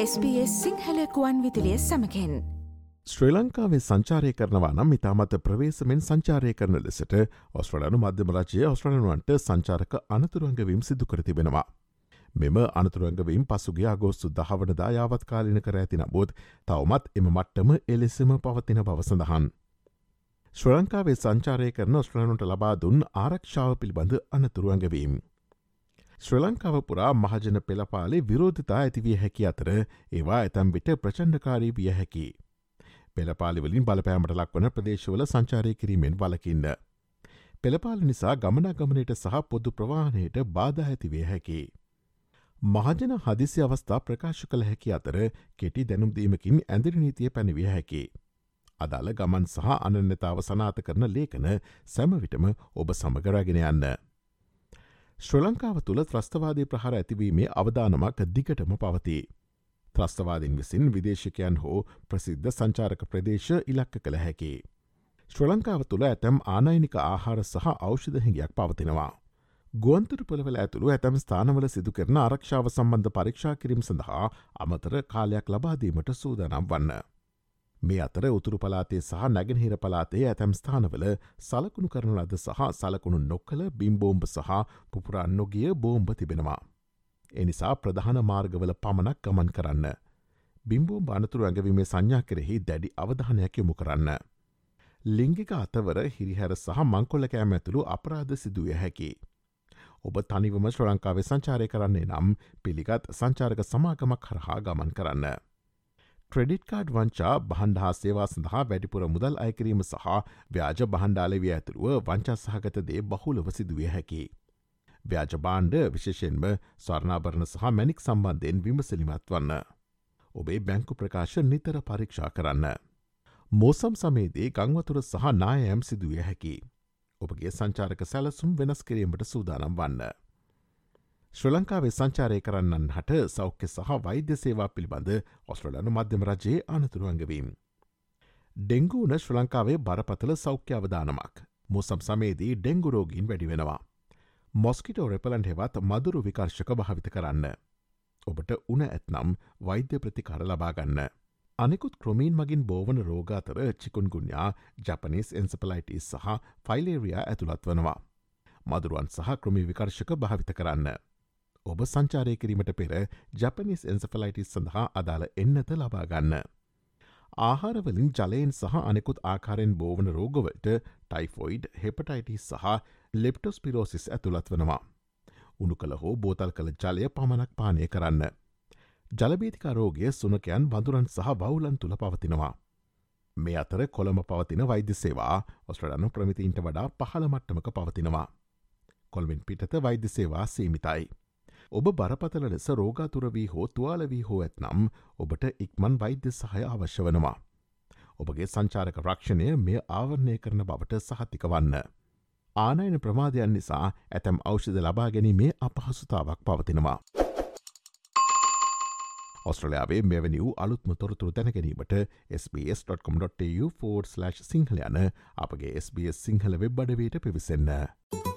SBS සිංහලකුවන් විදිලිය සමකෙන් ශ්‍රී ලංකාවේ සංචාරය කරනවා නම් ඉතාමත ප්‍රවේශමෙන් සංචාරය කරන ලෙසට ඔස්ට්‍රලනු මධ්‍යම රජය ඔස්ට්‍රලනුවන්ට සංචාරක අනතුරුවන්ගවීම් සිදු කර තිබෙනවා. මෙම අනතුරුවන්ගවීම් පසුගේ අගෝස්තු දහවනදා යාවත් කාලින කර ඇති නබෝත් තවමත් එම මට්ටම එලෙසම පවතින බව සඳහන්. ශ්‍රලංකාවේ සංචාරය කරන ඔස්ට්‍රලනුට ලබා දුන් ආරක්ෂාව පිළිබඳ අනතුරුවන්ගවීම්. ශ්‍ර ලංකාව පුරා මහජන පෙළපාලේ විරෝධතා ඇතිවිය හැකි අතර ඒවා ඇතැම් විට ප්‍රචණ්ඩකාරී විය හැකි. පෙළපාලිවලින් බලපෑමට ලක්වන ප්‍රදේශවල සංචාරය කිරීමෙන් බලකින්න. පෙළපාල නිසා ගමනාගමනයට සහ පොදු ප්‍රවාණයට බාධ ඇතිවේ හැකි. මහජන හදිසි අවස්ථා ප්‍රකාශ කළ හැකි අතර කෙටි දැනුම්දීමකින් ඇඳරිනීතිය පැනවිය හැකි. අදාළ ගමන් සහ අනන්නතාව සනාත කරන ලේකන සැමවිටම ඔබ සමගරගෙන යන්න. ශ්‍ර ලංකාව තුළ ත්‍රස්තවාදය ප්‍රහර ඇතිවීමේ අවධානමක් දිගටම පවතිී. ත්‍රස්තවාදින් විසින් විදේශකයන් හෝ ප්‍රසිද්ධ සංචාරක ප්‍රදේශ ඉලක්ක කළ හැකි. ශ්‍ර ලංකාව තුළ ඇතැම් ආනයිනික ආහාර සහ ඖෂධ හිඟයක් පවතිනවා. ගුවන්තුර පොළවල ඇතුළු ඇතැම් ස්ථානවල සිදු කරන ආරක්ෂාව සම්බන්ධ පරීක්ෂා කිරීම සඳහා අමතර කාලයක් ලබාදීමට සූදානම් වන්න. මේ අතර උතුරු පලාතේ සහ නැගෙනහිර පලාතේ ඇතැම් ස්ථානවල සලකුණු කරනු ලද සහ සලකුණු නොක්කල බිම්බෝම්භ සහ පුපුරන් නොගිය බෝම්භ තිබෙනවා. එනිසා ප්‍රධාන මාර්ගවල පමණක් ගමන් කරන්න. බිම්බෝම් බානතුරු ඇඟවීමේ සංඥා කෙරෙහි දැඩි අවධානයක් යොමු කරන්න. ලිංගික අතවර හිරිහැර සහ මංකොල්ල කෑම ඇතුළු අපරාධ සිදුවිය හැකි. ඔබ තනිවම ශ්‍ර ලංකාවේ සංචාරය කරන්නේ නම් පිළිගත් සංචාරක සමාගමක් කරහා ගමන් කරන්න. ක්‍රඩිට් කාඩ් වංචා බහන්ඩ හා සේවා සඳහා වැඩිපුර මුදල් අයකිරීම සහ ව්‍යාජ බහන්ඩාලවිය ඇතුළුව වංචා සහගත දේ බහුලව සිදුවිය හැකි. ව්‍යාජබාණ්ඩ විශේෂෙන්ම ස්වර්ණාභරණ සහ මැනික් සම්බන්ධයෙන් විමසලිමත් වන්න. ඔබේ බැංකු ප්‍රකාශ නිතර පරීක්ෂා කරන්න. මෝසම් සමේදී ගංවතුර සහ නායම් සිදුවිය හැකි. ඔබගේ සංචාරක සැලසුම් වෙනස් කිරීමට සූදානම් වන්න. ශ්‍ර ලංකාවේ සංචාරය කරන්නන් හට සෞඛ්‍ය සහ වෛද්‍ය සේවා පිළිබඳ ඔස්ට්‍රලනු මධ්‍යම රජයේ අනතුරුවන්ගවීම්. ඩෙංගුන ශ්‍ර ලංකාවේ බරපතල සෞඛ්‍ය අවධානමක්. මුසම් සමේදී ඩෙංගුරෝගීන් වැඩි වෙනවා. මොස්කිටෝ රෙපලන්ට හෙවත් මදුරු විකර්ශක භාවිත කරන්න. ඔබට උන ඇත්නම් වෛද්‍ය ප්‍රතිකාර ලබාගන්න. අනෙකුත් ක්‍රමීන් මගින් බෝවන රෝගාතර චිකුන්ගුන්යා ජපනිස් එන්සපලයිටස් සහ ෆයිලේරයා ඇතුළත් වනවා. මදුරුවන් සහ ක්‍රමී විකර්ශක භාවිත කරන්න. ඔබ සංචාරය කිරීමට පෙර ජපනිස් එන්සෆලයිටිස් සඳහා අදාළ එන්නත ලබාගන්න. ආහාරවලින් ජලයෙන් සහ අනෙකුත් ආකාරයෙන් බෝවන රෝගවලට ටයිෆොයිඩ් හෙපටයිටිස් සහ ලෙප්ටොස් පිරෝසිස් ඇතුළත් වනවා. උුණු කළ හෝ බෝතල් කළ ජලය පමණක් පානය කරන්න. ජලබීතිකාරෝගය සුනකයන් බඳුරන් සහ වවුලන් තුළ පවතිනවා. මේ අතර කොළම පවතින වෛද්‍ය සේවා ඔස්ට්‍රඩනු ප්‍රමිතිීන්ට වඩා පහළ මට්ටමක පවතිනවා. කොල්මින් පිටත වෛද්‍ය සේවා සීමිතයි. ඔබ බරපතල ලෙස රෝගාතුරවී හෝ තුවාලවී හෝ ඇත්නම් ඔබට ඉක්මන් වෛද්‍ය සහය අවශ්‍ය වනවා. ඔබගේ සංචාරක රක්ෂණය මේ ආවරණය කරන බවට සහතික වන්න. ආනයන ප්‍රමාදයන් නිසා ඇතැම් ඖෂධ ලබා ගැනීමේ අපහසුතාවක් පවතිනවා. ඔස්ට්‍රලයාාවේ මෙවැනි වූ අලුත්ම තොරතුරු දැනගැනීමට SBS.com.tu4/ සිංහල යන අපගේ SBS සිංහල වෙබ් අඩවයට පිවිසන්න.